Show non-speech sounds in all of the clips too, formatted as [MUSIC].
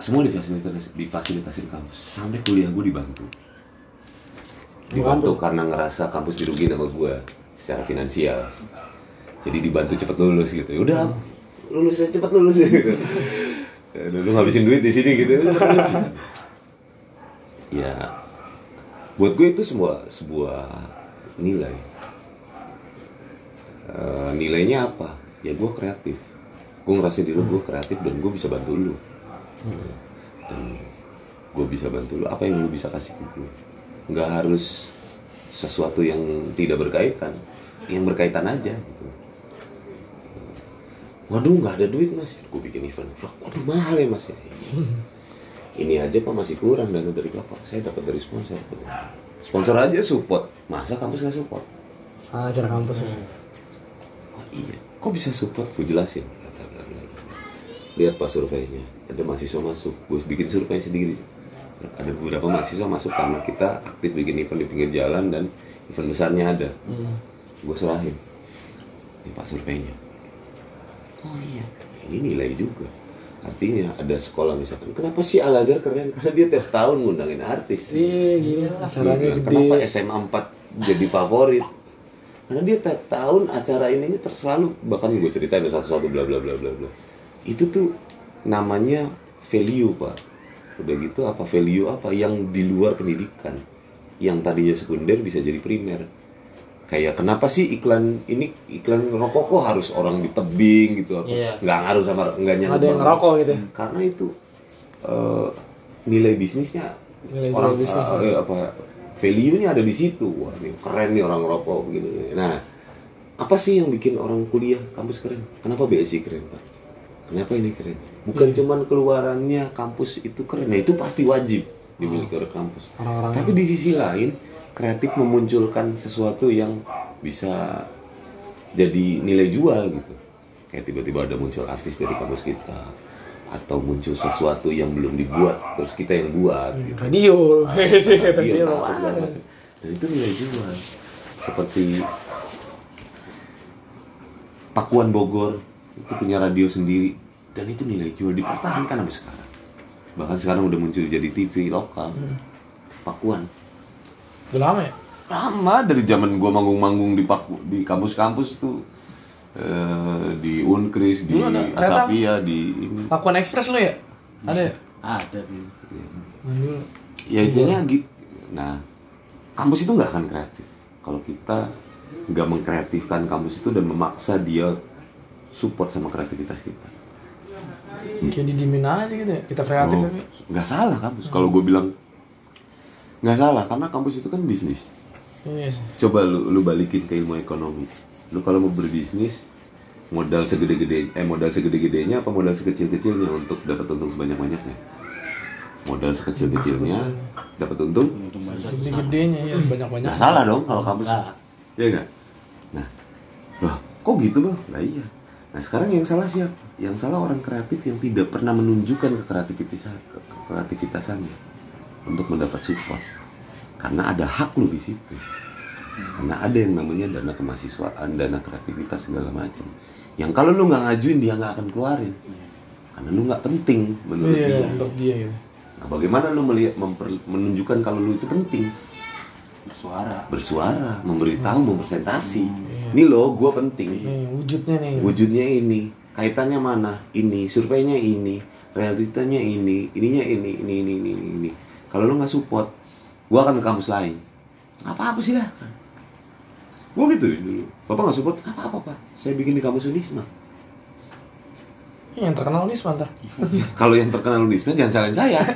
semua difasilitasi difasilitasi di kampus. Sampai kuliah gue dibantu. Di dibantu karena ngerasa kampus dirugiin sama gue secara finansial. Jadi dibantu cepet lulus gitu. Ya udah lulus aja cepet lulus ya [LAUGHS] gitu lu ngabisin duit di sini gitu. [LAUGHS] Ya buat gue itu semua sebuah nilai. Eh, nilainya apa? Ya gue kreatif. Gue ngerasa diri gue kreatif dan gue bisa bantu lu dan gue bisa bantu lu. Apa yang lu bisa kasih ke gue nggak harus sesuatu yang tidak berkaitan. Yang berkaitan aja gitu. waduh nggak ada duit mas. Gue bikin event. Wah, waduh mahal ya mas ya. [LAUGHS] Ini aja pak masih kurang dana dari bapak saya dapat dari sponsor sponsor aja support. Masa kampus nggak support? Ah, acara kampus ya. Oh iya, kok bisa support? Gue jelasin. Lihat pas surveinya, ada mahasiswa masuk. Gue bikin survei sendiri. Ada beberapa mahasiswa masuk karena kita aktif bikin event di pinggir jalan dan event besarnya ada. Hmm. Gue serahin. Ini pak surveinya. Oh iya, ini nilai juga. Artinya ada sekolah misalkan, kenapa sih Al Azhar keren? Karena dia tiap tahun ngundangin artis. Iya, gila. Acaranya gede. Kenapa SMA 4 jadi favorit? Karena dia tiap tahun acara ini ter- selalu bahkan gue ceritain satu-satu bla bla bla bla bla. Itu tuh namanya value pak. Udah gitu apa value apa yang di luar pendidikan, yang tadinya sekunder bisa jadi primer. Kayak kenapa sih iklan ini iklan rokok kok harus orang di tebing gitu apa? Iya. Nggak ngaruh sama nggak nyangkut Ada yang ngerokok gitu. Karena itu eh, nilai bisnisnya Nilai orang bisnis. eh, apa value-nya ada di situ wah ini keren nih orang rokok begini nah apa sih yang bikin orang kuliah kampus keren kenapa BSI keren pak kenapa ini keren bukan Iya. cuman keluarannya kampus itu keren nah itu pasti wajib dimiliki oleh kampus Orang-orang tapi di sisi lain kreatif memunculkan sesuatu yang bisa jadi nilai jual gitu kayak tiba-tiba ada muncul artis dari kampus kita atau muncul sesuatu yang belum dibuat terus kita yang buat gitu. [LAUGHS] radio. Iya, radio segala macam. Dan itu nilai jual. Seperti Pakuan Bogor itu punya radio sendiri dan itu nilai jual dipertahankan sampai sekarang. Bahkan sekarang udah muncul jadi TV lokal. Pakuan. Udah lama ya? Lama dari zaman gua manggung-manggung di Paku, di kampus-kampus tuh eh, di Unkris, di ada? Asapia, di ini. Pakuan Express lo ya? Ada ya? Ada dulu. ya istilahnya gitu nah kampus itu nggak akan kreatif kalau kita nggak mengkreatifkan kampus itu dan memaksa dia support sama kreativitas kita Kayak didimin aja gitu ya. Kita kreatif Oh, tapi. nggak salah kampus kalau gue bilang nggak salah karena kampus itu kan bisnis Iya sih. coba lu lu balikin ke ilmu ekonomi lu kalau mau berbisnis modal segede-gede eh modal segede-gedenya apa modal sekecil-kecilnya untuk dapat untung sebanyak-banyaknya modal sekecil-kecilnya dapat untung Gede-gedenya ya banyak-banyak. Nggak salah dong kalau kampus. Nggak. Iya nggak? Nah, loh, kok gitu bang? Nah iya. Nah sekarang yang salah siapa? Yang salah orang kreatif yang tidak pernah menunjukkan ke kreativitas ke kreativitasannya untuk mendapat support. Karena ada hak lu di situ. Karena ada yang namanya dana kemahasiswaan, dana kreativitas segala macam. Yang kalau lu nggak ngajuin dia nggak akan keluarin. Karena lu nggak penting menurut Iya, dia. menurut dia gitu. Nah, bagaimana lu melihat memper- menunjukkan kalau lu itu penting? Bersuara. bersuara, memberitahu, mempresentasi. Ini loh, gue penting. Nih, wujudnya nih. Wujudnya ini, kaitannya mana? Ini, surveinya ini, realitanya ini, ininya ini, ini, ini, ini, ini. ini. Kalau lo nggak support, gue akan ke kampus lain. Nggak apa-apa sih lah. Gue gitu ya dulu. Bapak nggak support, nggak apa-apa pak. Saya bikin di kampus Unisma. Yang terkenal nih sebentar. [LAUGHS] Kalau yang terkenal Unisma jangan salahin saya. [LAUGHS]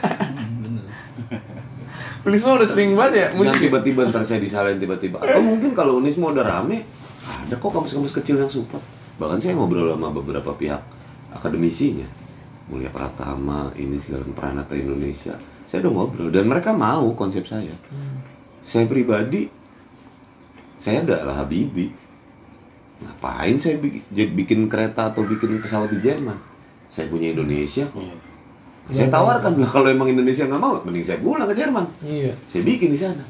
Unisma udah sering banget ya musik. ya? tiba-tiba ntar saya disalahin tiba-tiba. Atau mungkin kalau Unisma udah rame, ada kok kampus-kampus kecil yang support. Bahkan saya ngobrol sama beberapa pihak akademisinya. Mulia Pratama, ini segala Pranata Indonesia. Saya udah ngobrol dan mereka mau konsep saya. Saya pribadi, saya adalah Habibi. Ngapain saya bikin, bikin kereta atau bikin pesawat di Jerman? Saya punya Indonesia kok. Iya. Saya tawarkan lah kalau emang Indonesia nggak mau, mending saya pulang ke Jerman Iya. saya bikin di sana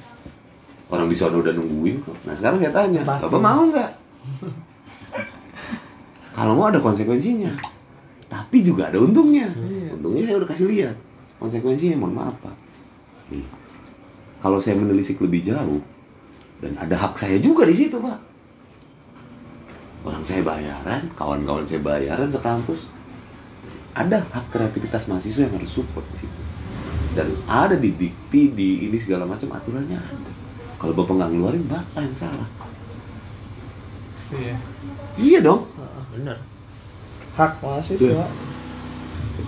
orang di sana udah nungguin kok nah sekarang saya tanya Pasti. bapak mau nggak kalau mau ada konsekuensinya. Tapi juga ada untungnya. Iya. untungnya saya udah kasih lihat. Konsekuensinya mohon maaf pak. Nih kalau saya menelisik lebih jauh dan ada hak saya juga di situ pak. Orang saya bayaran kawan-kawan saya bayaran sekampus. Ada hak kreativitas mahasiswa yang harus support di situ. Dan ada di dikti di ini segala macam aturannya ada. Kalau bapak nggak ngeluarin bapak yang salah Iya. iya dong bener Hak mahasiswa.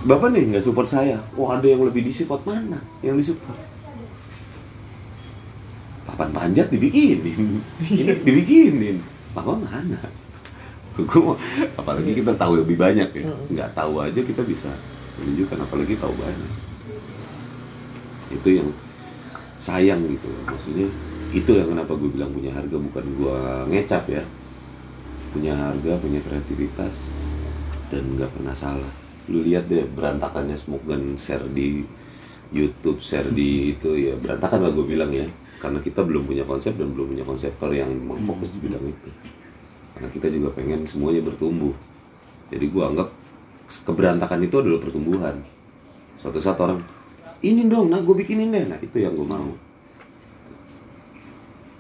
Bapak nih nggak support saya. Oh ada yang lebih disupport mana? Yang disupport? Papan panjat dibikinin, ini dibikinin. Bapak mana? Gue mau, apalagi kita tahu lebih banyak ya. Nggak tahu aja kita bisa menunjukkan, apalagi tahu banyak. Itu yang sayang gitu. Maksudnya itu yang kenapa gue bilang punya harga bukan gue ngecap ya. Punya harga, punya kreativitas, dan nggak pernah salah. Lu lihat deh berantakannya smoke gun share di YouTube share di itu ya berantakan lah gue bilang ya. Karena kita belum punya konsep dan belum punya konseptor yang memang fokus di bidang itu. Karena kita juga pengen semuanya bertumbuh. Jadi gue anggap keberantakan itu adalah pertumbuhan. Suatu saat orang ini dong nah gue bikinin deh. Nah itu yang gue mau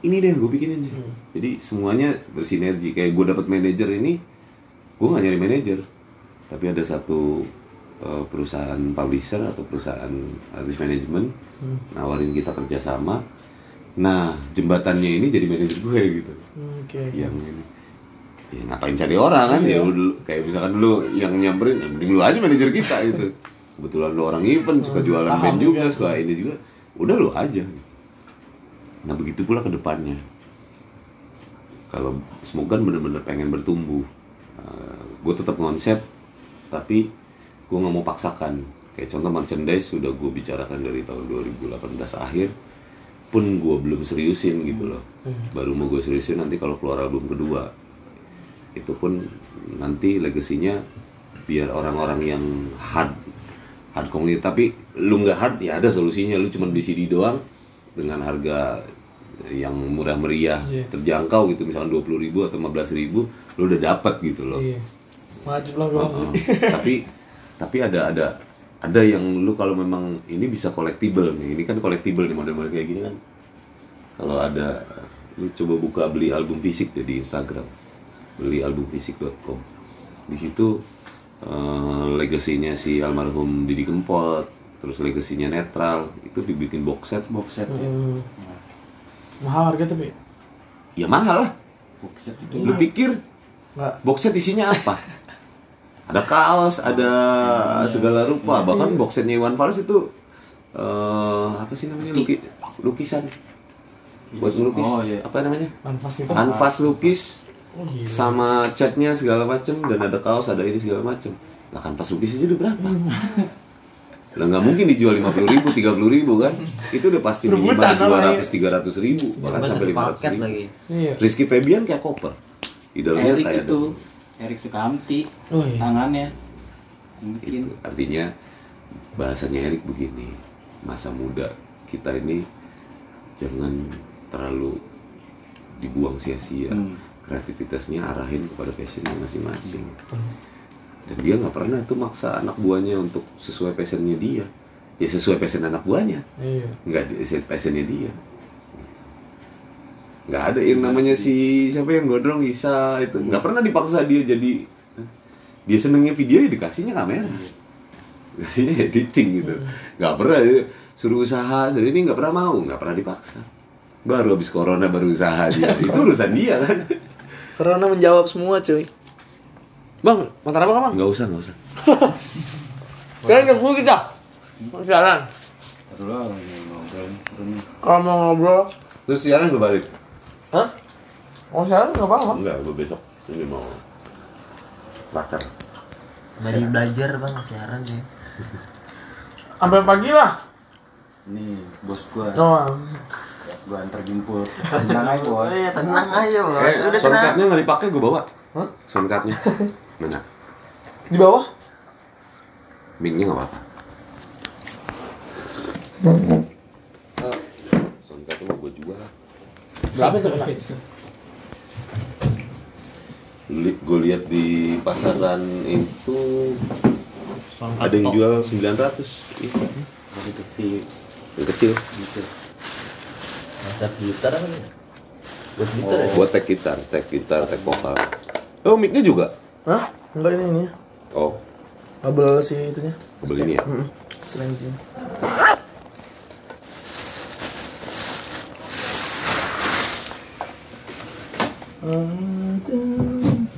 ini deh gue bikinin deh. Jadi semuanya bersinergi. Kayak gue dapat manajer ini gue gak nyari manajer. Tapi ada satu uh, perusahaan publisher atau perusahaan artis manajemen nawarin kita kerjasama. Nah jembatannya ini jadi manajer gue gitu. Oke. yang ini. Ya ngapain cari orang kan? Ya dulu kayak misalkan dulu yang nyamperin ya mending lu aja manajer kita gitu. [LAUGHS] Kebetulan lu orang event suka jualan paham band juga juga. suka ini juga. Udah lu aja nah begitu pula ke depannya. Kalau semoga bener-bener pengen bertumbuh gue tetap konsep tapi gue nggak mau paksakan. Kayak contoh merchandise sudah gue bicarakan dari tahun 2018 akhir pun gue belum seriusin gitu loh. Baru mau gue seriusin nanti kalau keluar album kedua. Itu pun nanti legasinya biar orang-orang yang hard hard komunitas tapi lu nggak hard ya ada solusinya. Lu cuma beli CD doang dengan harga yang murah meriah Iya. terjangkau gitu misalkan dua puluh ribu atau 15.000 ribu lu udah dapat gitu loh. Wajib lah gue. Heeh. tapi tapi ada ada ada yang lu kalau memang ini bisa collectible nih ini kan collectible nih model-model kayak gini kan kalau ada lu coba buka beli album fisik deh di Instagram beli albumfisik.com di situ eh, legasinya si almarhum Didi Kempot terus legasinya netral itu dibikin box set box set ya. Mahal harga tapi? Ya mahal lah. Box set itu lu pikir nggak. box set isinya apa? Ada kaos ada segala rupa. Bahkan box setnya Iwan Fals itu eh apa sih namanya Luki, lukisan. Buat ngelukis. Oh, iya. apa namanya? Kanvas itu. kanvas lukis Oh, gila. sama catnya segala macem. Dan ada kaos ada ini segala macem. Lah kanvas lukis aja udah berapa [LAUGHS] lah nggak mungkin dijual lima puluh ribu tiga puluh ribu kan? Itu udah pasti minimal dua ratus tiga ratus ribu bahkan Coba sampai lima ratus ribu. lagi. Iya. Rizky Febian kayak koper. Di dalamnya Erik kayak itu. ada- Erik Sukamti. Oh iya. tangannya. Yang bikin Itu artinya bahasanya Erik begini masa muda kita ini jangan terlalu dibuang sia-sia. Hmm. kreativitasnya arahin kepada passionnya masing-masing dan dia nggak pernah tuh maksa anak buahnya untuk sesuai passionnya dia. Ya sesuai passion anak buahnya. Iya. nggak di- sesuai passionnya dia. Nggak ada yang namanya si siapa yang gondrong Isa itu. Nggak pernah dipaksa dia jadi dia senengnya video ya dikasihnya kamera. Dikasihnya editing gitu. Nggak pernah dia suruh usaha suruh ini nggak pernah mau. Nggak pernah dipaksa. Baru habis corona baru usaha dia. [LAUGHS] Itu urusan dia kan? Corona menjawab semua cuy. Bang, motor apa? Bang? nggak usah nggak usah. [LAUGHS] Kalian jam 10 kita. Siaran. Kalau mau ngobrol, terus siaran gue balik. Hah? Mau siaran nggak apa-apa. enggak gue besok. Ini mau bakar. Dari belajar bang. Siaran sih Sampai pagi lah. nih bos gua. Oh, gua antar jemput. Tenang aja bos. Iya tenang aja bos. Eh udah tenang. soundcardnya nggak dipakai gue bawa. Hah? soundcardnya [LAUGHS] mana di bawah? mic-nya nggak apa-apa soundcardnya mau gue jual Berapa tuh kena? gue lihat di pasaran itu ada yang jual 900 Ih, Waktu itu di yang kecil. Masa gitar apa nih? Buat gitar ya? buat tag gitar tag gitar tag vokal oh mic-nya juga Hah? Enggak ini ini. oh Kabel si itunya. kabel ini ya Heeh. Selain itu.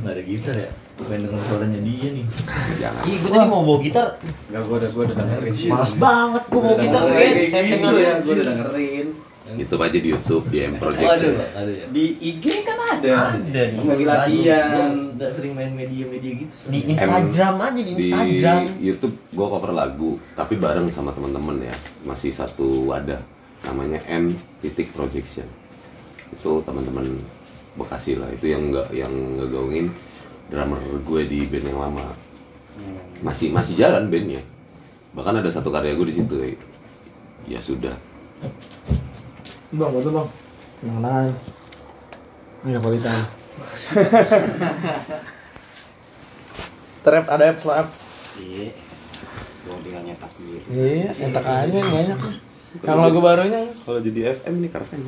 Nggak ada gitar ya? Pengen denger suaranya dia nih. jangan Ih, gue tadi mau bawa gitar. Enggak gua udah gua udah dengerin. Males banget gue bawa gitar kayak aja. ya, gua udah dengerin. YouTube aja di YouTube di M Project ya? Di IG kan ada. Ada di lagi latihan. Nggak sering main media-media gitu. Di Instagram aja di di Instagram. YouTube gue cover lagu tapi bareng sama teman-teman ya masih satu wadah namanya M titik projection itu teman-teman Bekasi lah itu yang nggak yang ngegaungin drummer gue di band yang lama masih masih jalan bandnya bahkan ada satu karya gue di situ ya sudah Bang, betul bang. Kenangan. Iya kualitas. [LAUGHS] Trap ada app slap. Iya. Gua tinggal nyetak gitu. Iya, entak aja yang banyak. Yang lagu barunya. kalau jadi FM ini keren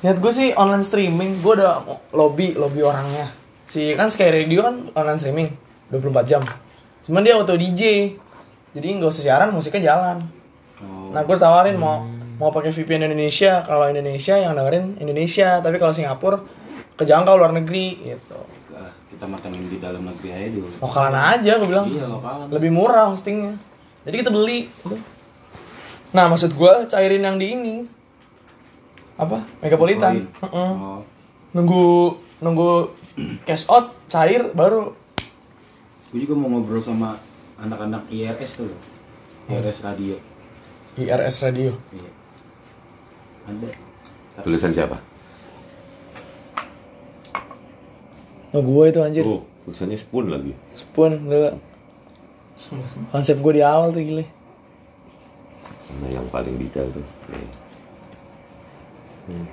Niat gue sih online streaming, gue udah lobby, lobby orangnya. Si kan Sky Radio kan online streaming 24 jam. Cuman dia auto DJ. Jadi nggak usah siaran, musiknya jalan. Oh. Nah, gue tawarin mau mau pakai VPN Indonesia. Kalau Indonesia yang dengerin Indonesia, tapi kalau Singapura kejangkau luar negeri gitu. Kita makan yang di dalam negeri aja dulu. Lokalan aja gue bilang. Iya, lokalan. Lebih murah hostingnya. Jadi kita beli. Nah, maksud gue cairin yang di ini. Apa? Megapolitan. Oh. nunggu nunggu cash out cair baru Gue juga mau ngobrol sama anak-anak IRS tuh. IRS radio. IRS radio Iya. Ada. tulisan siapa? Oh gue itu anjir. Oh tulisannya spoon lagi. Spoon dulu konsep gue di awal tuh gile Nah, yang paling detail tuh? Nih.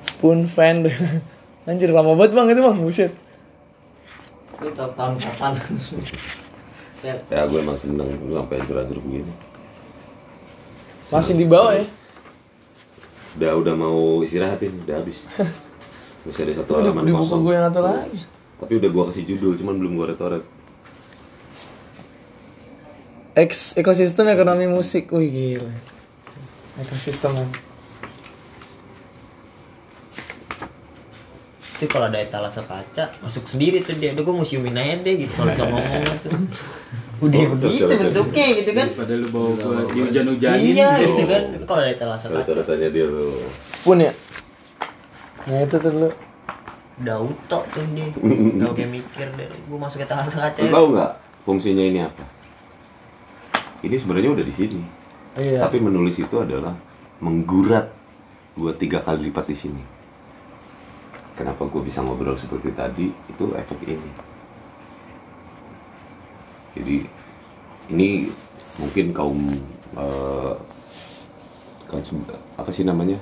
spoon fan deh. [LAUGHS] Anjir lama banget bang itu bang. Buset. Itu tahun kapan? Ya, ya gue emang seneng lu sampai hancur-hancur begini. Masih di bawah ya udah udah mau istirahatin udah habis. [LAUGHS] Masih ada satu halaman di buku kosong. gue yang satu lagi. Tapi udah gua kasih judul cuman belum gua retoret Eks ekosistem ekonomi musik. Wih gila. Ekosistem Itu kalau ada etalase kaca masuk sendiri tuh dia. Udah gue museumin aja deh gitu kalau bisa ngomong tuh. [LAUGHS] Udah Oh, begitu oke. bentuknya gitu kan. Daripada lu bawa gua dihujan-hujanin. Iya gitu kan. Kalau ada etalase kaca retoretannya dia tuh spoon ya nah itu tuh dulu udah auto tuh dia. [LAUGHS] Udah kayak mikir deh. Gue masuk etalase kaca. lu tahu nggak fungsinya ini apa ini sebenarnya udah di sini iya tapi menulis itu adalah menggurat gua tiga kali lipat di sini kenapa gue bisa ngobrol seperti tadi itu efek ini jadi ini mungkin kaum kaum se- apa sih namanya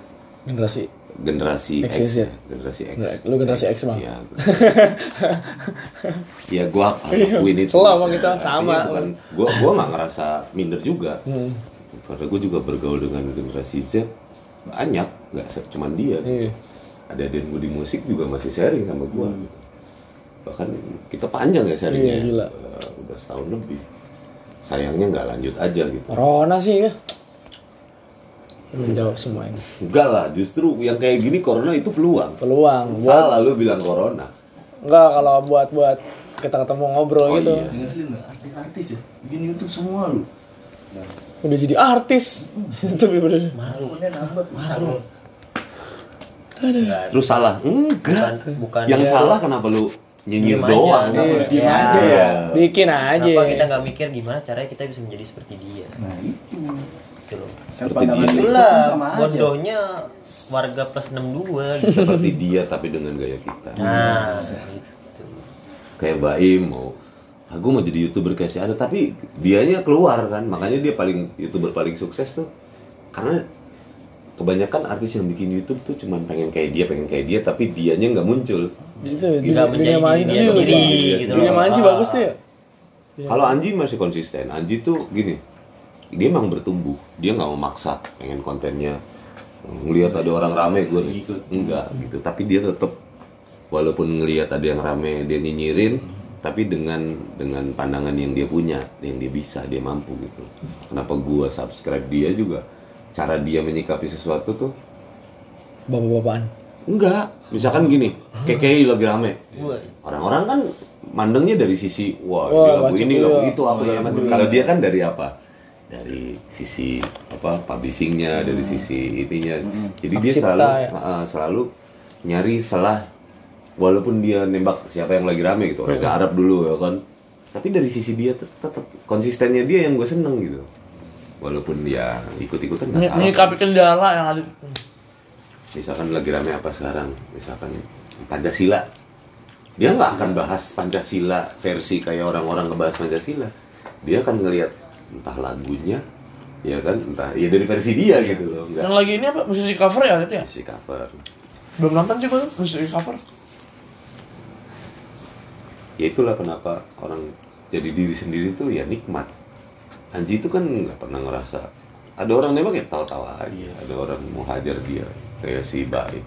generasi generasi X X, ya? ya, generasi X. Lu generasi X, Bang. Iya. Iya, gua akuin itu. Selalu, Bang, kita sama. Bukan, gua gua nggak ngerasa minder juga. Hmm. Karena gua juga bergaul dengan generasi Z banyak, nggak cuman dia. Iya. Ada adik gua di musik juga masih sharing sama gua. Bahkan kita panjang ya sharingnya. Iya, gila. Eh, udah setahun lebih. Sayangnya nggak lanjut aja gitu. Corona sih ya. Menjawab semua ini. Enggak lah, justru yang kayak gini corona itu peluang. Peluang buat Salah lu bilang corona. enggak kalau buat buat kita ketemu ngobrol Oh, gitu. iya. Artis-artis ya. Bikin YouTube semua lu. Udah jadi artis. Itu bener. Akunnya nambah. Maru. Terus salah? Enggak. Bukan bukan Yang dia. salah kenapa lu nyinyir Diem aja. doang? Iya. Diem Ya. aja ya. Bikin aja. Kenapa kita nggak mikir gimana caranya kita bisa menjadi seperti dia? Nah itu. Gitu loh. Seperti dia. Itulah aja. bodohnya warga plus 62 gitu. Seperti dia tapi dengan gaya kita. Nah, gitu. Kayak Baim mau aku mau jadi youtuber kayak si ada tapi dianya keluar kan makanya dia paling youtuber paling sukses tuh karena kebanyakan artis yang bikin YouTube tuh cuman pengen kayak dia pengen kayak dia tapi dianya nggak muncul Itu dunia, Nggak menjadi dunia manji. dirinya sendiri, gitu Dunia manji Ah. bagus tuh ya. Kalau Anji masih konsisten. Anji tuh gini, dia emang bertumbuh. Dia nggak mau maksa pengen kontennya. Ngelihat ada orang rame gue nih. Enggak gitu. Tapi dia tetap walaupun ngelihat ada yang rame dia nyinyirin, tapi dengan dengan pandangan yang dia punya, yang dia bisa, dia mampu gitu. Kenapa gua subscribe dia juga? Cara dia menyikapi sesuatu tuh Bapak-bapakan. enggak. Misalkan gini, KKI lagi rame. Orang-orang kan mandangnya dari sisi wah, Wah, ini lagu ini iya. lagu itu apa segala macam. Kalau dia kan dari apa? Dari sisi apa publishingnya, dari sisi ininya. Jadi Hak dia cipta, selalu ya. uh, selalu nyari salah walaupun dia nembak siapa yang lagi rame gitu. Reza Arab dulu ya kan. Tapi dari sisi dia tet- tetap konsistennya dia yang gue seneng gitu. Walaupun dia ikut-ikutan nggak salah. Menyikapi kendala yang ada. misalkan lagi rame apa sekarang misalkan Pancasila dia nggak akan bahas Pancasila versi kayak orang-orang ngebahas Pancasila dia akan ngelihat entah lagunya ya kan entah ya dari versi dia gitu loh Yang nggak lagi ini apa? Musisi cover ya gitu ya? si cover Belum nonton juga tuh musisi cover. ya itulah kenapa orang jadi diri sendiri tuh ya nikmat Anji itu kan nggak pernah ngerasa ada orang nembak ya tawa-tawa aja. Ada orang mau hajar dia kayak si baik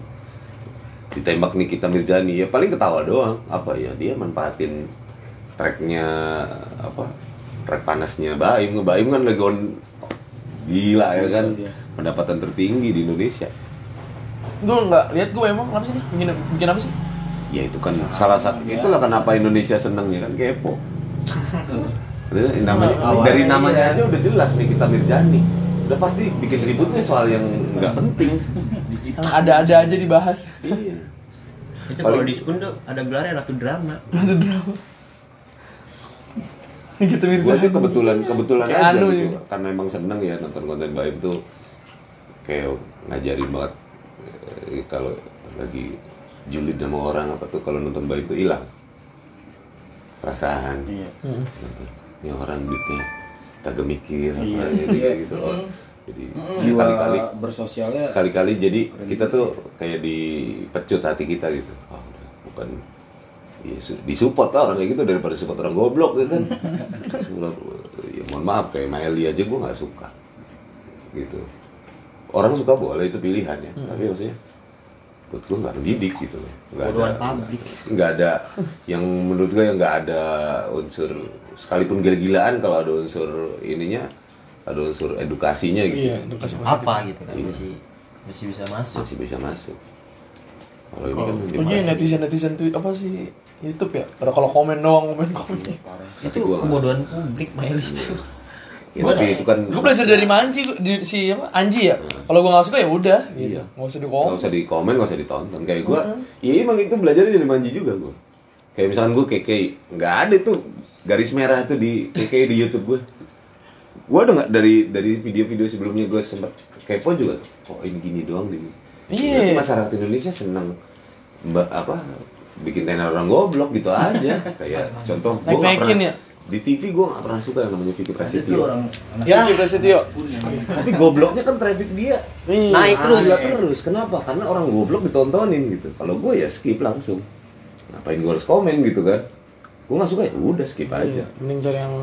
ditembak Nikita Mirzani ya paling ketawa doang. Apa ya dia manfaatin tracknya apa track panasnya Baim. Baim kan lagi on gila ya kan pendapatan tertinggi di Indonesia. Gue nggak lihat gue emang apa sih nih? Bikin, bikin apa sih? ya itu kan salah satu itulah kenapa Indonesia seneng ya kan kepo [LAUGHS] namanya Awalnya dari namanya iya. aja udah jelas nih kita Mirjani udah pasti bikin ributnya soal yang nggak penting ada-ada aja dibahas. iya itu kalau di Sukun tuh ada gelarnya ratu drama. Itu drama. gitu Mirza. tuh kebetulan kebetulan Kayak aja anu gitu ya. karena emang seneng ya nonton konten Baim tuh kayak ngajarin banget eh, kalau lagi julid sama orang apa tuh kalau nonton Baim tuh hilang perasaan Iya. Mm. Ini orang duitnya kagak mikir apa Iya. jadi gitu loh. Jadi Jiwa sekali-kali bersosialnya sekali-kali jadi kita tuh kayak dipecut hati kita gitu. Oh, udah, bukan ya, su- disupport lah orang kayak gitu daripada support orang goblok gitu kan. [LAUGHS] Ya mohon maaf kayak Maeli aja gue nggak suka. Gitu. Orang suka boleh itu pilihan ya. Tapi maksudnya buat gue nggak mendidik gitu loh. Nggak ada nggak ada yang menurut gue yang nggak ada unsur sekalipun gila-gilaan kalau ada unsur ininya ada unsur edukasinya gitu Iya, edukasi positif. Apa gitu kan Iya. masih masih bisa masuk. masih bisa masuk kalau ini kan Oh iya netizen netizen tuh apa sih YouTube ya? Pada kalau komen doang komen komen. Tapi Itu gua nggak- kebodohan publik Mail itu. Ya, tapi itu kan Gue belajar dari Manji di, si apa Anji ya. Kalau gue nggak suka ya udah. Gitu. Iya. Nggak usah nggak dikomen. usah di komen nggak usah ditonton kayak gue iya emang itu belajarnya dari manji juga gue kayak misalkan gue KKI nggak ada tuh garis merah tuh di KKI di YouTube gue gue udah nggak dari dari video-video sebelumnya gue sempat kepo juga tuh kok ini gini doang di Iya. Berarti masyarakat Indonesia seneng mbak apa bikin tenar orang goblok gitu aja [LAUGHS] kayak contoh gue nggak pernah ya? di TV gue nggak pernah suka yang namanya Vicky Prasetyo orang anak Ya. Vicky Prasetyo. tapi gobloknya kan traffic dia Iya. Naik terus. Gila terus kenapa karena orang goblok ditontonin gitu kalau gue ya skip langsung ngapain gue harus komen gitu kan gue nggak suka ya udah skip aja Iya. Mending cari yang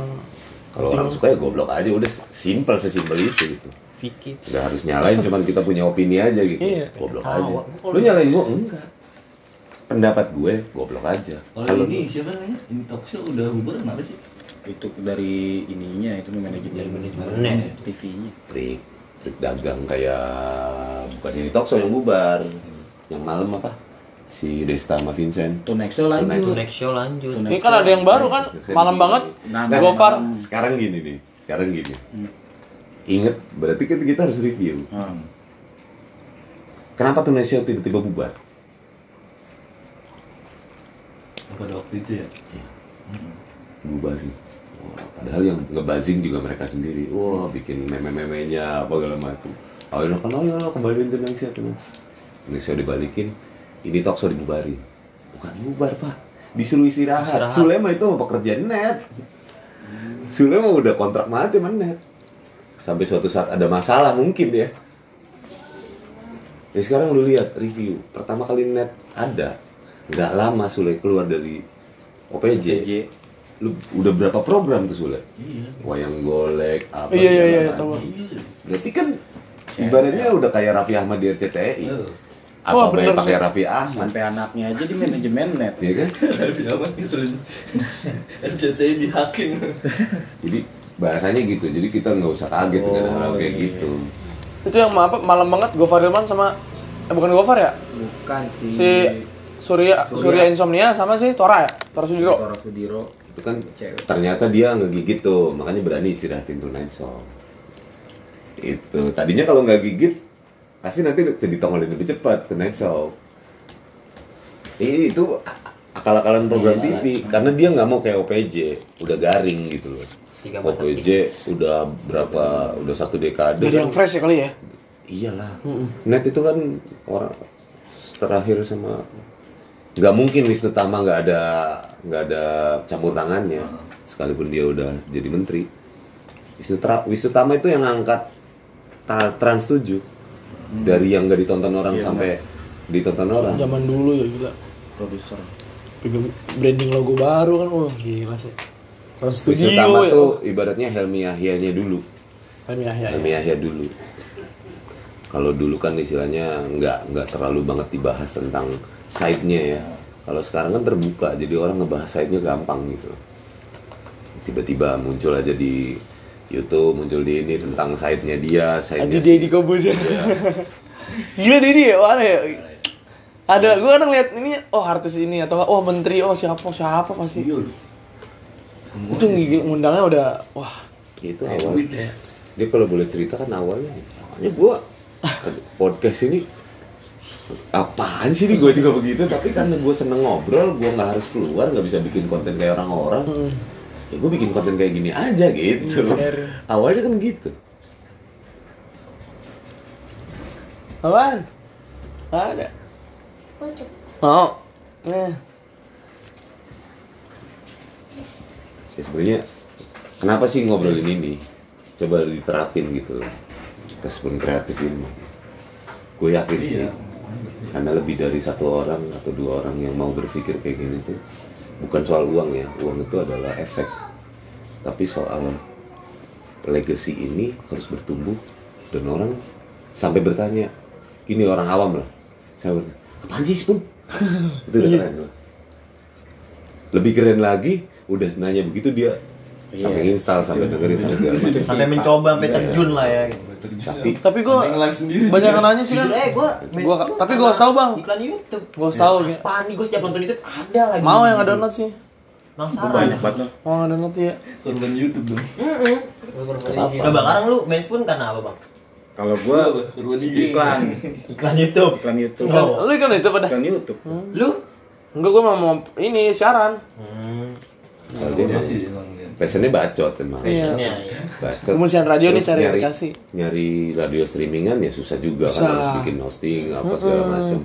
kalau orang suka ya goblok aja udah simple sesimpel itu gitu Vicky. nggak harus nyalain cuman kita punya opini aja gitu Iya. goblok Ketawa. aja lu nyalain gue enggak pendapat gue goblok aja Kalau ini siapa namanya? Ini talk show udah bubar kenapa sih? itu dari ininya itu manajemen Dari manajemennya. TV-nya trik trik dagang kayak bukan ini talk show yang bubar yang malam apa si Desta sama Vincent. Tuh next show lanjut. Itu next show lanjut. Ini kan ada yang baru kan? malam banget. Nah, Nah, Gofar. sekarang gini nih sekarang gini. Inget berarti kita, kita harus review. Hmm. kenapa tuh Show tiba-tiba bubar? Pada waktu itu ya. bubarin Wah, padahal yang ngebazing juga mereka sendiri. Wah bikin meme-memenya apa segala macam. Oh ini kan oh ya lo kembaliin tuh Indonesia tuh Indonesia dibalikin ini talk show dibubarin bukan bubar pak disuruh istirahat, Istirahat. Sule mah itu mau pekerja net Sule mah udah kontrak mati sama net sampai suatu saat ada masalah mungkin ya ya sekarang lu lihat review pertama kali net ada nggak lama Sule keluar dari OPJ JJ lu udah berapa program tuh Sule? Iya. Wayang golek apa Iya, iya, segala iya, tahu. Berarti kan ibaratnya udah kayak Raffi Ahmad di RCTI. Iya. Apa Wah, baik bener pakai sih. Raffi Ahmad? Sampai anaknya aja di manajemen net. Iya kan? Raffi Ahmad RCTI di hacking Jadi bahasanya gitu. Jadi kita nggak usah kaget dengan Oh, hal kayak iya. gitu. Itu yang apa malam banget Gofar Hilman sama eh, bukan Gofar ya? Bukan si, Si Surya Surya, Insomnia sama si Tora ya? Tora Sudiro. Toro Sudiro. Itu kan Cewek. ternyata dia ngegigit tuh, makanya berani istirahatin tuh Night Song. Itu tadinya kalau nggak gigit pasti nanti tuh ditongolin lebih cepat tuh Night Song. Ini itu akal-akalan program Iya, TV karena dia nggak mau kayak OPJ, udah garing gitu loh. OPJ udah berapa, udah satu dekade. Dari kan. yang fresh ya kali ya? Iyalah. Net itu kan orang terakhir sama nggak mungkin Wisnu Tama nggak ada nggak ada campur tangannya sekalipun dia udah jadi menteri. Wisnu, Tra, Wisnu Tama itu yang ngangkat tra- Trans 7 dari yang nggak ditonton orang sampai ditonton orang. Zaman dulu ya gila. Produser. Branding logo baru kan, wah gila sih. Wisnu Studio Tama ya. tuh ibaratnya Helmi Yahyanya dulu. Kami ya, ya, Helmi Yahya dulu. Kalau dulu kan istilahnya nggak nggak terlalu banget dibahas tentang side-nya ya. Kalau sekarang kan terbuka, jadi orang ngebahas side-nya gampang gitu. Tiba-tiba muncul aja di YouTube, muncul di ini tentang side-nya dia, Aja side-nya Deddy Kobuzer. [LAUGHS] Gila Deddy ya, mana ya? Ada, gue kadang lihat ini, oh artis ini atau oh menteri, oh siapa siapa pasti. Iya Itu gigil ngundangnya udah, wah itu awal. Dia kalau boleh cerita kan awalnya, awalnya gua podcast ini apaan sih nih gue juga begitu tapi karena gue seneng ngobrol gue nggak harus keluar nggak bisa bikin konten kayak orang-orang ya gue bikin konten kayak gini aja gitu Bener. awalnya kan gitu apaan? Nggak ada. Oh, nah. ya sebenarnya kenapa sih ngobrolin ini coba diterapin gitu ke spoon kreatif ini gue yakin sih karena lebih dari satu orang atau dua orang yang mau berpikir kayak gini tuh bukan soal uang ya uang itu adalah efek. Tapi soal legacy ini harus bertumbuh dan orang sampai bertanya gini orang awam lah. Saya bertanya apaan sih spoon [LAUGHS] itu udah keren loh lebih keren lagi udah nanya begitu dia sampai install sampai dengerin sampai segala macam. sampai mencoba sampai terjun lah ya. gitu. Tapi Tapi gue banyak yang nanya sih kan. Aja gue Gua- tapi gua harus tahu, Bang. iklan YouTube Gua harus tahu, ya. apaan nih gue setiap nonton itu ada lagi Mau yang ada download sih. penasaran Banyak banget loh. Mau ada download ya. Korban YouTube dong nah bang sekarang lu main pun karena apa bang Kalau gua Korban iklan, [LAUGHS] iklan YouTube iklan YouTube. Oh. Lu kan itu pada. Iklan YouTube. lu Enggak gue mau, mau ini siaran. hmm. kalau dia Iya passionnya bacot emang Iya. ya, ya. bacot siaran radio nih cari nyari, aplikasi. nyari radio streamingan ya susah juga kan Susah. harus bikin hosting apa segala macam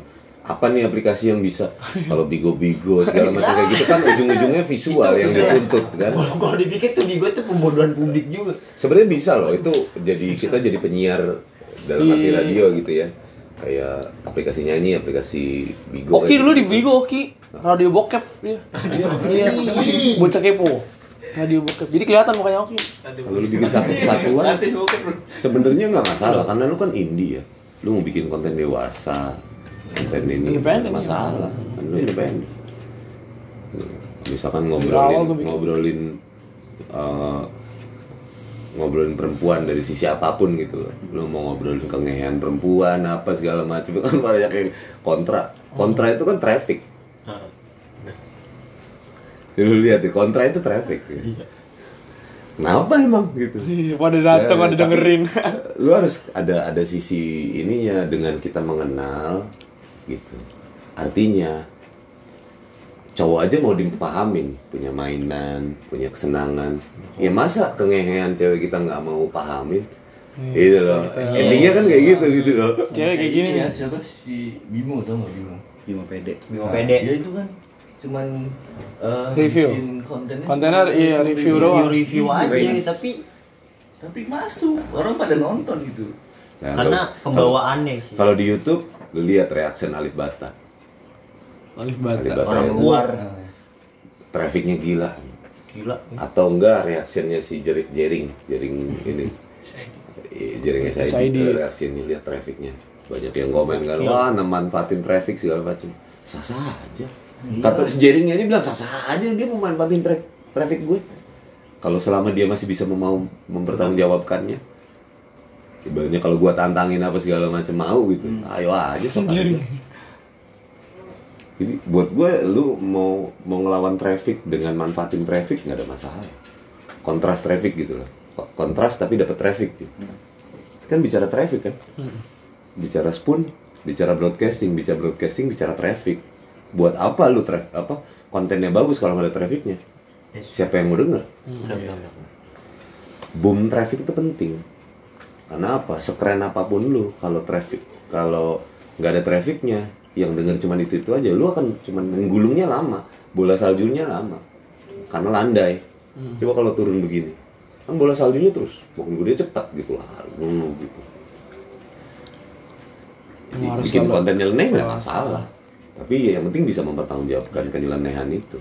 apa nih aplikasi yang bisa kalau bigo-bigo segala [LAUGHS] macam kayak gitu kan ujung-ujungnya visual yang dituntut kan kalau kalau dipikir tuh di gue tuh pembodohan publik juga sebenarnya bisa loh itu jadi kita jadi penyiar dalam arti Iya. radio gitu ya kayak aplikasi nyanyi aplikasi bigo Oki kayak dulu di gitu. Bigo Oki. Radio bokep dia. [LAUGHS] Iya. Bocah kepo. Radio bokep. Jadi kelihatan mukanya Oki. kalau lu bikin satu kesatuan sebenarnya nggak masalah karena lu kan indie ya. Lu mau bikin konten dewasa konten ini Independen, nggak masalah. kan lu independen. Misalkan ngobrolin ngobrolin eh, ngobrolin perempuan dari sisi apa pun gitu. Loh lu mau ngobrolin kengehan perempuan apa segala macam [LAUGHS] kan banyak yang kontra. Kontra itu kan traffic lu lihat di kontra itu traffic ya. kenapa emang gitu? Iya, Pada datang, Ya, pada dengerin. [LAUGHS] lu harus ada ada sisi ininya dengan kita mengenal gitu. Artinya cowok aja mau dipahamin punya mainan punya kesenangan. Ya masa kengehean cewek kita nggak mau pahamin? Gitu loh endingnya kan kayak gitu gitu loh. Cewek kayak gini. ya siapa? Si Bimo tau gak Bimo? Bimo pede. Bimo Nah, pede. Ya itu kan cuman eh, Review. kontennya Kontener, cuma iya, review review doang. review aja Brains. tapi tapi masuk. Orang pada nonton gitu. Nah, karena kalau- pembawaannya sih. kalau di YouTube lu lihat reaction Alif Alif Alif Bata. Bata orang luar. Trafficnya gila. Gila. atau enggak reaksinya si jering jering jering ini. Iya, jering SID, SID. reaksinya lihat trafficnya. Banyak yang komen kan wah manfaatin traffic segala macam. Sah sah aja kata si jeringnya aja bilang sah sah aja dia mau manfaatin tra traffic gue. Kalau selama dia masih bisa mau mempertanggungjawabkannya ibaratnya kalau gua tantangin apa segala macam mau gitu ayo aja sok aja. Jadi buat gue lu mau mau ngelawan traffic dengan manfaatin traffic nggak ada masalah. Kontras traffic gitu loh. Ko- kontras tapi dapat traffic gitu. kan bicara traffic kan? Bicara spoon bicara broadcasting bicara broadcasting bicara traffic buat apa lu tra- apa kontennya bagus kalau nggak ada trafficnya siapa yang mau denger? Benar, benar. boom traffic itu penting. Karena apa? Sekeren apa pun lu kalau traffic kalau nggak ada trafficnya yang denger cuman itu itu aja lu akan cuman menggulungnya lama bola saljunya lama karena landai. Coba kalau turun begini kan bola saljunya terus makin gede cepat gitu lah dulu gitu. Jadi, Harus bikin selalu- konten nyeleneh nggak masalah tapi yang penting bisa mempertanggungjawabkan kenyelenehan itu.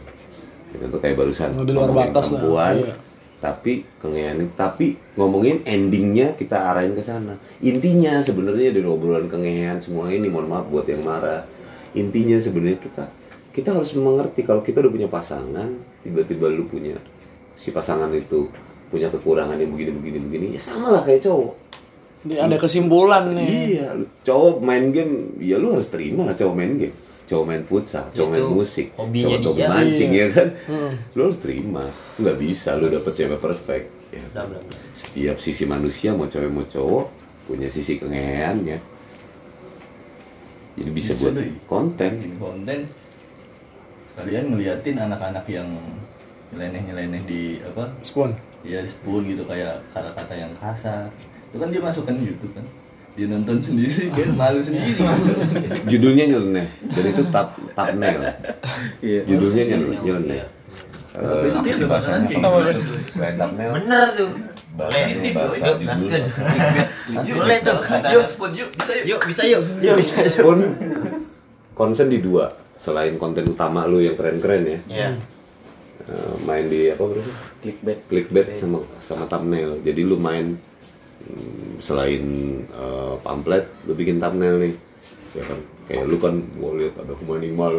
Ya, contoh kayak barusan di luar ngomongin batas lah, perempuan, iya. tapi kengean tapi ngomongin endingnya kita arahin ke sana. Intinya sebenarnya dari obrolan kengean semua ini mohon maaf buat yang marah. Intinya sebenarnya kita kita harus mengerti kalau kita udah punya pasangan tiba-tiba lu punya si pasangan itu punya kekurangan yang begini begini begini ya sama lah kayak cowok. Ada kesimpulan nih. iya cowok main game ya lu harus terima lah cowok main game cowok main futsal cowok main musik cowok dia. mancing Iya. ya kan Hmm. lu harus terima nggak bisa lu dapet cewek perfect ya. Benar, benar, benar. setiap sisi manusia mau cewek mau cowok punya sisi kengeannya jadi bisa, Bisa buat deh. konten bikin konten sekalian ngeliatin anak-anak yang nyeleneh-nyeleneh di apa Spoon. ya spoon gitu kayak kata-kata yang kasar itu kan dia masukkan di YouTube kan dia nonton sendiri kan malu sendiri. [LAUGHS] Judulnya nyeleneh. Dan itu tap thumbnail Iya. judulnya nyeleneh Besok apa sih bahasanya? Selain thumbnail. Bener tuh. Boleh, ini yuk, bahasa judul. Gaskeun. Yuk, Boleh tuh. Yuk, spoon yuk. Bisa yuk. Yuk, bisa yuk. Yuk, bisa yuk. pun concern di dua. Selain konten utama lu yang keren-keren ya. Iya. eh, main di apa bro Clickbait. clickbait sama sama thumbnail. Jadi lu main selain eh, pamflet lu bikin thumbnail nih. Ya kan? Kayak lu kan mau lihat ada humanimal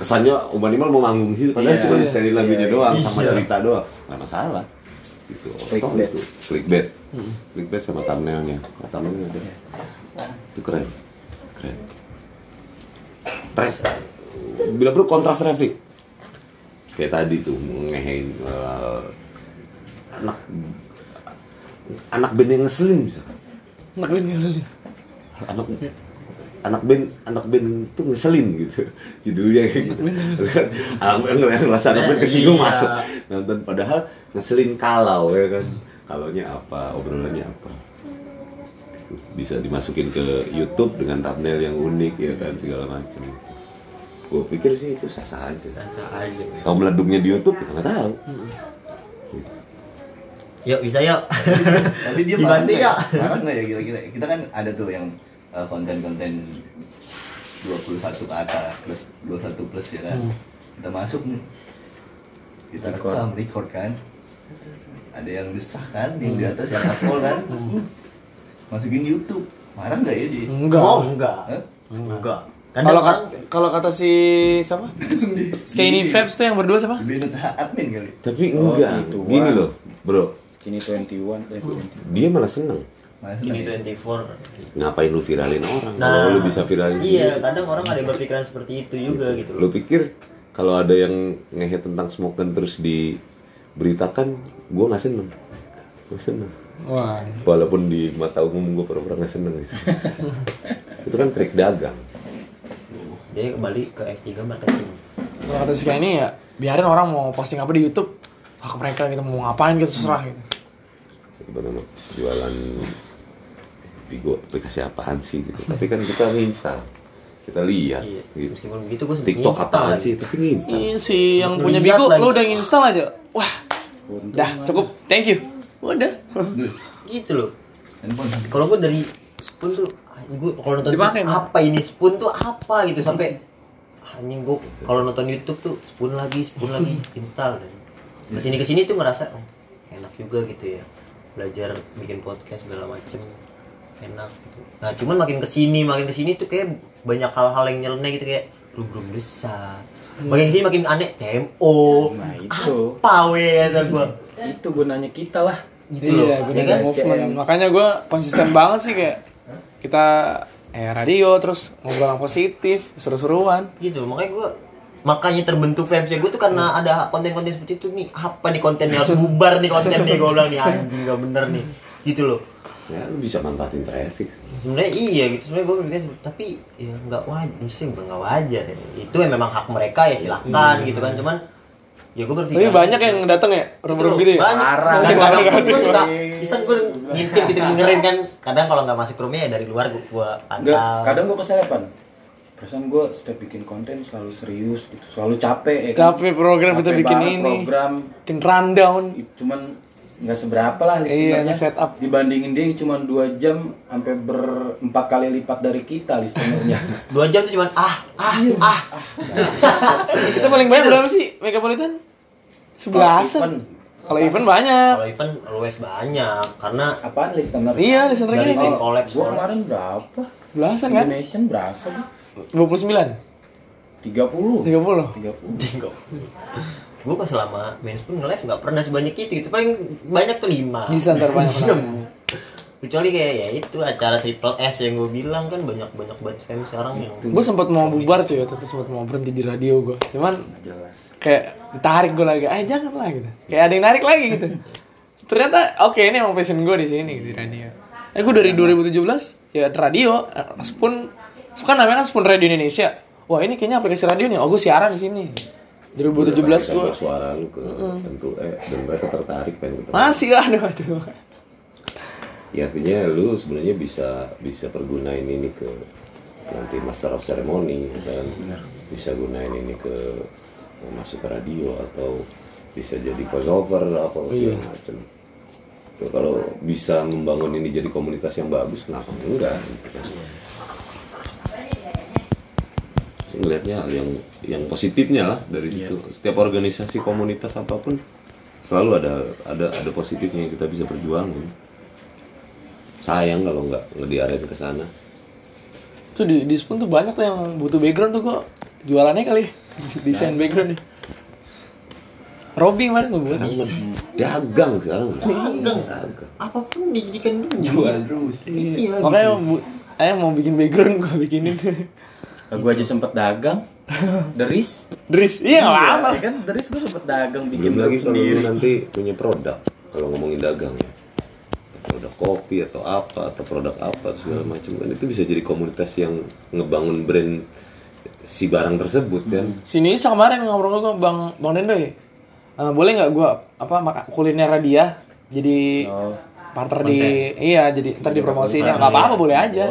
kesannya humanimal mau manggung sih padahal Iya, cuma di setelin lagunya iya, doang sama iya. cerita doang. Nggak masalah. Gitu Clickbait. Itu. Clickbait. Clickbait sama thumbnailnya. Nah, thumbnailnya ada. Itu keren. Keren. Traffic. bila perlu kontras traffic. Kayak tadi tuh ngehein eh, anak anak band yang ngeselin bisa. Anak ini ngeselin. anak anak band anak band tuh ngeselin gitu. Judulnya kayak gitu. Anak band yang ngerasa anak band kesinggung Iya. masuk nonton padahal ngeselin kalau ya kan. Kalaunya apa obrolannya apa. Bisa dimasukin ke YouTube dengan thumbnail yang unik ya kan segala macam. Gue pikir sih itu sah sah aja. Rasa aja. kalau meleduknya di YouTube kita nggak tahu Yuk, bisa yuk. tapi dia [LAUGHS] Dibantu nggak ya. marah nggak ya kira-kira kita kan ada tuh yang uh, konten-konten 21 ke atas plus 21 plus ya kan kita masuk nih kita Record. rekam record kan ada yang desah kan yang di atas yang upload kan [LAUGHS] masukin YouTube marah nggak ya dia Enggak. Oh, enggak. Hah? Enggak. Kalau orang kat- kalau kata si siapa? [LAUGHS] Skinny Fabs tuh yang berdua siapa? di admin kali tapi Oh, enggak gitu. gini loh bro Kini 21, eh 20. dia malah seneng Masa ini ya? 24. ngapain lu viralin orang Nah, kalau lu bisa viralin Iya, sendiri. kadang orang ada yang berpikiran seperti itu juga gitu lu loh. pikir kalau ada yang ngehe tentang smoken terus diberitakan gue nggak seneng gue seneng Wah. walaupun di mata umum gue pura-pura nggak seneng gitu. [LAUGHS] itu kan trik dagang Dia kembali ke S3 marketing. Kalau kata si ini ya biarin orang mau posting apa di YouTube hak mereka gitu mau ngapain gitu terserah gitu. Apa nama jualan Bigo aplikasi apaan sih gitu. Tapi kan kita nginstal kita lihat Iya. gitu. Meskipun begitu gue TikTok apaan sih? tapi nginstal Ini si yang Lu punya Bigo lu udah install aja. Wah, dah cukup. Thank you. Udah. Gitu loh. Kalau gue dari spoon tuh gue kalau nonton Dipakai, apa ini? Spoon tuh apa gitu? Sampai anjing gue kalau nonton YouTube tuh spoon lagi spoon lagi [LAUGHS] install. Ke sini ke sini tuh ngerasa oh, enak juga gitu ya belajar bikin podcast segala macem enak gitu nah cuman makin ke sini makin ke sini tuh kayak banyak hal-hal yang nyeleneh gitu kayak room-room besar makin ke sini makin aneh TMO Nah, itu. apa weh kata gua itu gunanya kita lah gitu loh iya, gue ya kan movement. Makanya gue konsisten banget sih kayak kita eh radio terus ngobrol yang positif, seru-seruan. gitu makanya gue makanya terbentuk VMC gue tuh karena ada konten-konten seperti itu nih. Apa nih kontennya harus bubar nih konten nih gue bilang nih. Anjing gak bener nih. Gitu loh. Ya lu bisa manfaatin traffic. Sebenarnya iya gitu. Sebenarnya gue berpikir tapi ya nggak wajar mesti nggak wajar ya. itu ya memang hak mereka ya silahkan gitu kan. Cuman ya gue berpikir Tapi banyak yang datang ya, Gitu loh, gitu ya. banyak. Parah. dan kadang gue suka iseng gue ngintip gitu dengerin kan. Kadang kalau nggak masuk roomnya ya dari luar gue pantau kadang gue keselepan perasaan gue setiap bikin konten selalu serius gitu selalu capek ya kan? Capek program kita Capek bikin banget ini. program Bikin rundown. cuman nggak seberapa lah listenernya Iya, nge-setup. dibandingin dia yang cuma dua jam sampai berempat kali lipat dari kita listenernya [LAUGHS] dua jam tuh cuman ah ah Iya. ah [LAUGHS] Kita paling banyak berapa sih Megapolitan? Sebelasan. Kalau event banyak. kalau event always banyak karena apaan listener Iya, listener Dari ini. tim collab gue semua kemarin berapa Belasan kan? Indonesian berapa sih 29. 30 30. 30 gue pas selama main spoon nge-live nggak pernah sebanyak itu itu paling banyak tuh lima Bisa ntar banyak [LAUGHS] kecuali kayak ya itu acara triple S yang gue bilang kan banyak banyak banget fans sekarang yang Gue sempat mau bubar cuy, waktu itu sempat mau berhenti di radio gue. Cuman jelas kayak ditarik gue lagi, eh jangan lah gitu. Kayak ada yang narik lagi gitu. Ternyata oke ini emang passion gue di sini gitu, di radio. Eh gue dari 2017 ya radio, eh, Spoon, kan namanya kan Spoon Radio Indonesia. Wah ini kayaknya aplikasi radio nih, oh gue siaran di sini. 2017 gue suara lu ke tentu eh dan mereka tertarik pengen ketemu. Masih aduh aduh. ya artinya lu sebenarnya bisa bisa pergunain ini ke nanti master of ceremony dan bisa gunain ini ke masuk ke radio atau bisa jadi crossover apa segala macam. Ya, kalau bisa membangun ini jadi komunitas yang bagus kenapa enggak? Gitu kan. Saya ngelihatnya yang yang positifnya lah dari situ. Setiap organisasi komunitas apa pun selalu ada ada ada positifnya yang kita bisa perjuangin. Sayang kalau nggak ngediarin ke sana. Tuh di, di Spoon tuh banyak tuh yang butuh background tuh kok. Jualannya kali [LAUGHS] desain background nih. Robby kemarin gue buat. dagang sekarang. Dagang. dagang. Apa pun dijadikan duit. Jual terus. Iya Makanya bu, eh mau bikin background gue bikinin. [LAUGHS] gue aja sempet dagang. [LAUGHS] Deris. Dris, iya nggak apa. ya kan? Deris gue sempet dagang bikin belum lagi grup kalau lu sendiri. nanti punya produk kalau ngomongin dagang ya. Produk kopi atau apa atau produk apa segala macam kan. Itu bisa jadi komunitas yang ngebangun brand si barang tersebut kan? Sini Isa kemarin ngobrol gue bang bang Dendo ya. Eh, boleh nggak gue apa makan kuliner dia? Jadi Oh. partner di iya jadi ntar dipromosiin. Ya nggak apa-apa boleh aja.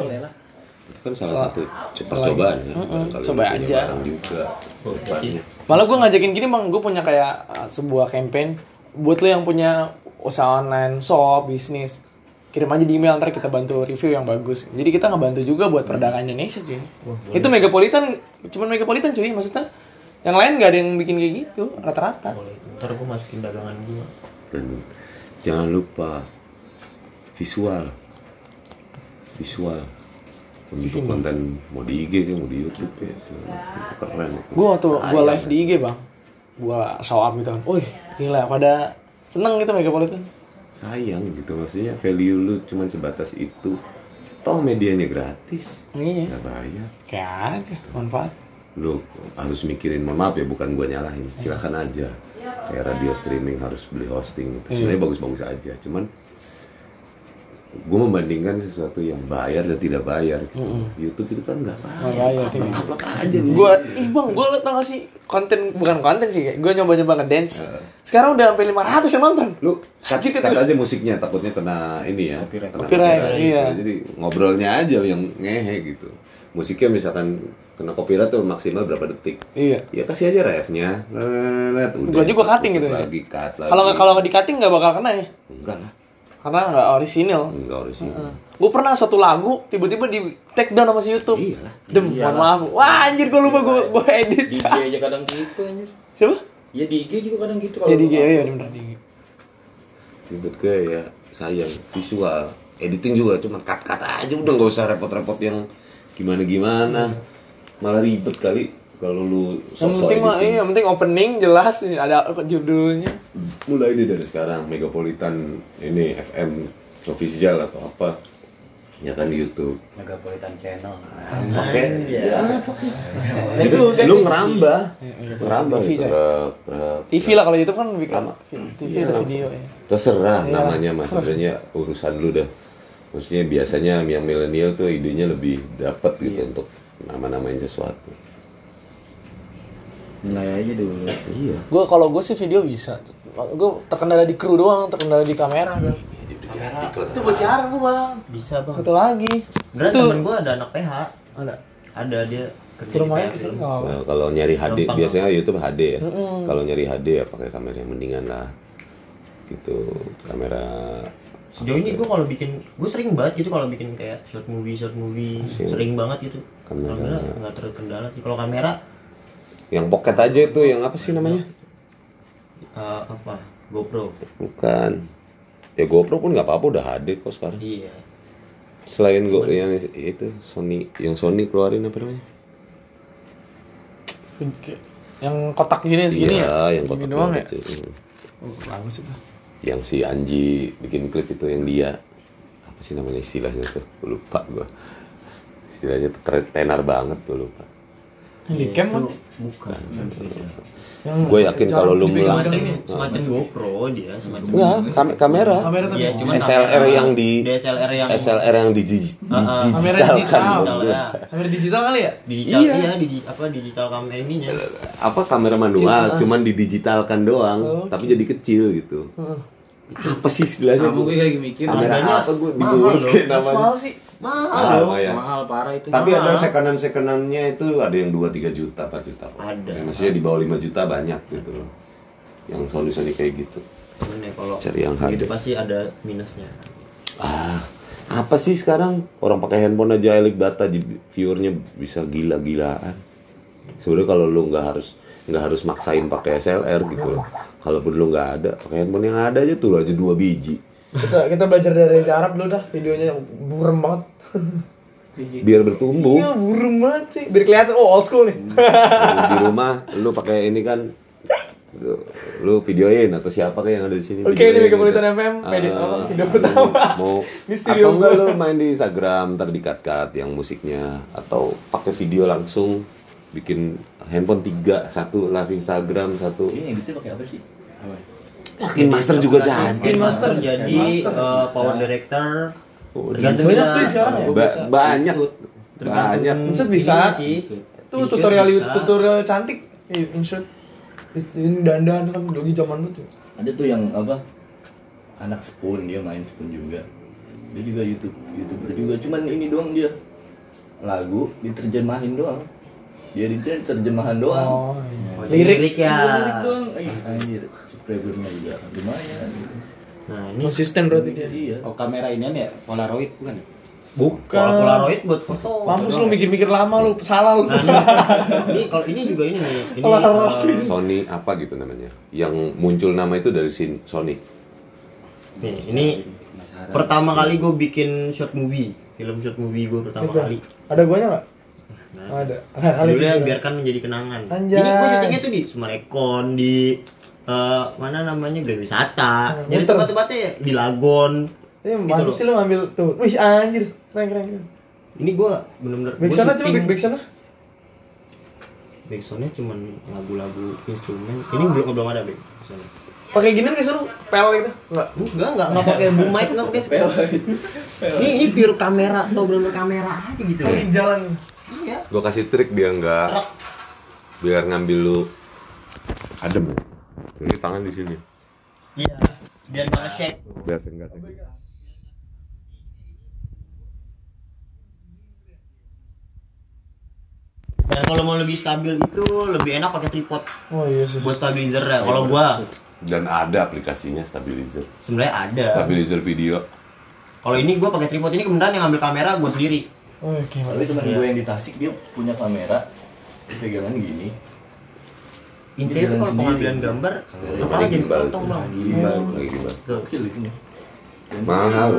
Itu kan salah satu percobaan ya. Coba aja. juga. Depannya. Malah gue ngajakin gini bang, gue punya kayak uh, sebuah campaign. Buat lo yang punya usaha online shop bisnis kirim aja di email ntar kita bantu review yang bagus. Jadi kita ngebantu juga buat perdagangan Indonesia cuy. Itu megapolitan cuman megapolitan cuy maksudnya. Yang lain nggak ada yang bikin kayak gitu rata-rata. Ntar gue masukin dagangan gue dan jangan lupa visual. Visual bentuk konten mau di IG kayak mau di YouTube ya segala macam. itu keren itu. gue waktu gue live di IG bang. Gue show up gitu kan. Wih gila pada seneng gitu megapolitan sayang gitu maksudnya value lu cuma sebatas itu. Toh medianya gratis. Iya. Nggak bayar. Kayak aja manfaat. Lu harus mikirin mohon maaf ya bukan gua nyalahin. Silakan aja. Kayak radio streaming harus beli hosting itu sebenarnya bagus-bagus aja cuman gue membandingkan sesuatu yang bayar dan tidak bayar gitu. YouTube itu kan nggak bayar Nggak bayar, tidak. upload aja nih gue ih bang gue tau gak sih konten bukan konten sih gue nyoba nyoba ngedance sekarang udah sampai 500 yang nonton lu [LAUGHS] cut, cut aja musiknya takutnya kena ini ya Copyright. kena Copyright, copyright, iya. gitu. jadi ngobrolnya aja yang ngehe gitu musiknya misalkan kena copyright tuh maksimal berapa detik iya ya kasih aja refnya. Gua juga cutting gitu ya. lagi cut lagi kalau nggak kalau nggak di cutting nggak bakal kena ya enggak lah karena nggak orisinil. Enggak orisinal gue pernah satu lagu tiba-tiba di take down sama si YouTube. Iyalah. Dem mohon maaf. Wah anjir gue lupa gue gue edit. DJ [LAUGHS] aja kadang gitu anjir. Siapa? Ya di IG juga kadang gitu kalau Ya di IG ya bener di IG. Ribet gue ya sayang. Visual editing juga cuma cut cut aja. Udah nggak usah repot-repot yang gimana gimana malah ribet kali kalau lu Yang penting mah iya, yang penting opening jelas nih, ada judulnya. mulai ini dari sekarang Megapolitan ini FM official atau apa ya kan di YouTube Megapolitan Channel. pakai Iya. ya, [LAUGHS] itu lu ngerambah ngerambah TV, gitu coy. rep, rep. TV lah kalau YouTube kan lebih Lama. TV Iya. itu video ya. terserah Iya. namanya mas sebenarnya urusan lu dah maksudnya biasanya yang milenial tuh idenya lebih dapat gitu untuk nama-namain sesuatu Mulai aja dulu. iya Gue kalau gue sih video bisa. Gue terkendala di kru doang, terkendala di kamera kan. kamera Itu buat siaran gue bang. bisa bang Satu lagi. beneran Itu temen gue ada anak PH ada. ada dia Suruh main, apa-apa. Nah, kalau nyari HD Gampang. biasanya YouTube HD ya kalau nyari HD ya pakai kamera yang mendingan lah gitu kamera sejauh ini gue kalau bikin gue sering banget gitu kalau bikin kayak short movie short movie sering banget gitu Kamera. kamera nggak terkendala sih kalau kamera yang pocket aja itu yang apa sih namanya? Eh, apa? GoPro. Bukan. Ya GoPro pun nggak apa-apa udah HD kok sekarang. Iya. Selain Go yang itu Sony yang Sony keluarin apa namanya? Yang kotak gini segini ya. iya yang Segini kotak doang ya. banget sih. Oh, bagus itu. yang si Anji bikin klip itu yang dia. Apa sih namanya istilahnya tuh? Lupa gua. Istilahnya tenar banget tuh lupa. Yang di cam kan. Bukan Yang gue yakin kalau lu bilang macam semacam GoPro dia semacam enggak kam- kamera Kamera tapi. Iya, cuman SLR kamera- yang di DSLR yang SLR yang di, di, Ah, ah. Kamera digital digital. kan digital ya Kamera digital kali ya? digital Iya. iya, digi- apa digital kamera ininya apa kamera manual cuman didigitalkan doang Oh, tapi jadi kecil gitu Heeh. apa sih istilahnya Sama gua? gue lagi mikir. kamera Harganya apa gue Mas namanya mahal sih. Mahal Mahal, loh. ya. Mahal parah itu. Tapi ada Mahal. sekonan sekonannya itu ada yang 2-3 juta, 4 juta. Ada. Ya, maksudnya di bawah 5 juta banyak gitu loh. Yang Sony Sony kayak gitu. Cuman ya kalau Cari yang harga. pasti ada minusnya Ah, apa sih sekarang orang pakai handphone aja elik data di- viewernya bisa gila-gilaan. Sebenarnya kalau lu nggak harus nggak harus maksain pakai SLR gitu loh. Kalaupun lu nggak ada, pakai handphone yang ada aja tuh aja dua biji. Kita kita belajar dari Reza Arab dulu dah videonya burem banget. Biar bertumbuh. Iya burem banget sih. Biar kelihatan oh old school nih. Lu di rumah lu pakai ini kan lu, lu videoin atau siapa kayak yang ada di sini Oke, ini gitu. FM, video- Ah, apa, video pertama. mau [LAUGHS] atau enggak lu main di Instagram ntar di cut cut yang musiknya atau pakai video langsung bikin handphone tiga satu live Instagram satu Ini yang gitu pakai apa sih? Makin master juga jadi Skin master Master. jadi Master. eh, power director Oh, tergantung Banyak cuy sekarang ya. Ba- banyak tergantung banyak Insert bisa. sih Insert tutorial bisa. tutorial cantik. Iya, insert. Ini dandan kan lagi zaman dulu tuh. Ada tuh yang apa? Anak spoon dia main spoon juga. Dia juga YouTube youtuber juga. Cuman ini doang dia lagu diterjemahin doang. Dia diterjemahan doang. Oh, iya. Lirik. lirik ya Lirik doang. Subscribernya juga lumayan. gitu. nah ini Konsisten berarti dia. Iya. Oh kamera ini ya Polaroid bukan ya? Bukan. kalau polaroid buat foto Mampus lu mikir-mikir lama lu, salah lu. Nah, ini, ini kalau ini juga ini nih. Ini Polaroid. eh, Sony apa gitu namanya yang muncul nama itu dari sin Sony nih, ini pertama kali gue bikin short movie, film short movie gue pertama Itu. kali. Ada guanya enggak? Ada. Ah, kali Dulu ya biarkan menjadi kenangan. Anjay. Ini gue syutingnya tuh di Sumarekon di eh, mana namanya Grand Wisata. Hmm, Jadi tempat-tempatnya ya di Lagon. Eh, Gitu loh. sih lu ngambil tuh. Wih, anjir. Keren keren. Ini gue bener-bener Back gua sana coba syuting- back back sana. Backsoundnya cuman lagu-lagu instrumen. Ini belum belum ada back. soundnya. Pakai ginian guys lu, pel gitu. Enggak. Enggak, enggak, enggak pakai boom mic, enggak pakai Ini ini pure kamera atau bener kamera aja gitu. Pakai jalan. Iya. gue kasih trik biar nggak biar ngambil lu adem ini tangan di sini Iya. Biar enggak nge-shake. biar enggak Dan kalau mau lebih stabil itu lebih enak pakai tripod Oh iya sih. buat stabilizer ya. Kalau gua dan ada aplikasinya stabilizer sebenarnya ada. stabilizer video Kalau ini gua pakai tripod ini kemudian yang ngambil kamera gua sendiri. Oh, oke. Tapi teman gue yang di Tasik dia punya kamera pegangan gini. Intinya tuh kalau pengambilan gambar kepala jadi potong bang. Kecil itu nih. Mahal.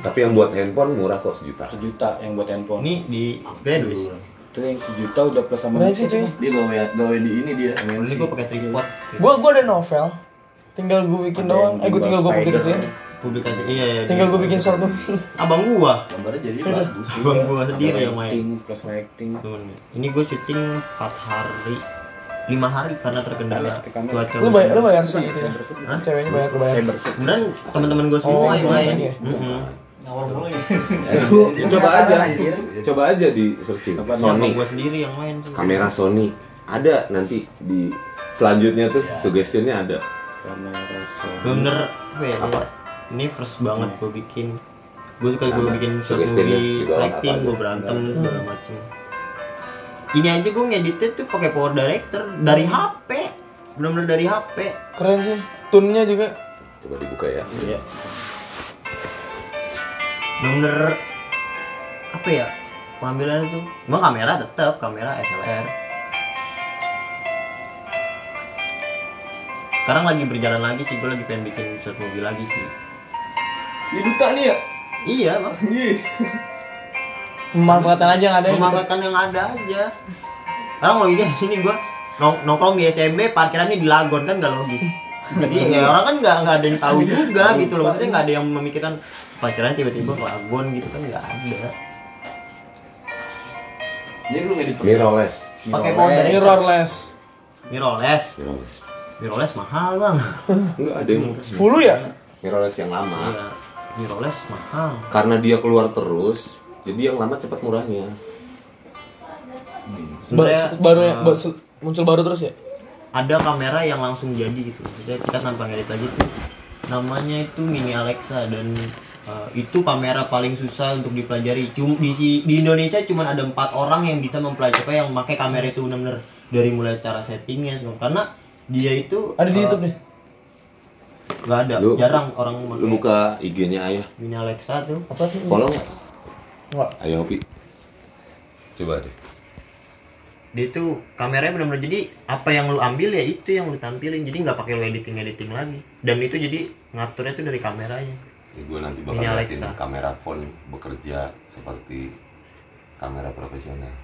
Tapi yang buat handphone murah kok sejuta. sejuta yang buat handphone ini di graduate itu yang sejuta udah plus sama Keren sih cuy. Dia gawe gawe di ini dia ini gue pakai tripod Gua gua ada novel. Tinggal gue bikin doang. Eh gua tinggal gua publikasiin. publikasi iya iya Tinggal gue bikin movie. abang gua Gambarnya jadi bagus. abang gua sendiri yang main plus lighting ini gue syuting 4 hari 5 hari karena terkendala kamera. cuaca Lu bayar lu bayar sih itu. ya? Hah? Ceweknya bayar lu bayar. saya bersih kemudian teman-teman gue semua Oh, yang main asik ya? Mm-mm. Coba aja. Coba aja di searching Sony. gue sendiri yang main sih. Kamera Sony. Ada nanti di selanjutnya tuh suggestionnya ada. kamera Sony. bener apa ya Apa? ini first banget gue bikin gue suka gue bikin short movie lighting gue berantem segala macem ini aja gue ngeditnya tuh pakai power director dari HP bener-bener dari HP Keren sih. Tunnya juga. Coba dibuka ya. Iya. bener-bener apa ya pengambilannya tuh emang kamera tetap kamera SLR sekarang lagi berjalan lagi sih gue lagi pengen bikin short movie lagi sih Ini duta nih ya. iya bang Memanfaatkan aja yang ada gitu. memanfaatkan yang ada aja karena kalau gitu di sini gua nong- nongkrong di SMB parkirannya di Lagon kan gak logis jadi [LAUGHS] ya orang kan nggak nggak ada yang tahu juga gitu loh maksudnya nggak ada yang memikirkan parkiran tiba-tiba ke Lagon gitu kan nggak ada Jadi lu ngedit Mirrorless. pakai director Mirrorless. mirrorless Mirrorless. mirrorless mahal bang [LAUGHS] Enggak ada yang 10 ya? mirrorless yang lama. Iya, mirrorless mahal Karena dia keluar terus, jadi yang lama cepat murahnya. Ba- Sebenarnya, baru eh, ba- se- muncul baru terus ya? ada kamera yang langsung jadi gitu jadi kita tanpa ngedit aja tuh namanya itu mini Alexa dan uh, itu kamera paling susah untuk dipelajari Cum di si- di Indonesia cuma ada empat orang yang bisa mempelajari apa yang pakai kamera itu benar-benar dari mulai cara settingnya semua karena dia itu Ada di uh, YouTube nih. nggak ada Lu- jarang orang Lu buka IG-nya Ayah. mini Alexa tuh Apa tuh? Follow nggak? Enggak. Ayah Hopi. Coba deh. dia itu kameranya benar-benar jadi apa yang lu ambil ya itu yang lu tampilin jadi nggak pakai lu editing editing lagi dan itu jadi ngaturnya tuh dari kameranya Ya, gue nanti Ini bakal liatin Alexa. kamera phone bekerja seperti kamera profesional.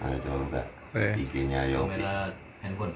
Ayo coba buka Oke. IG-nya Ayo Hopi. kamera handphone.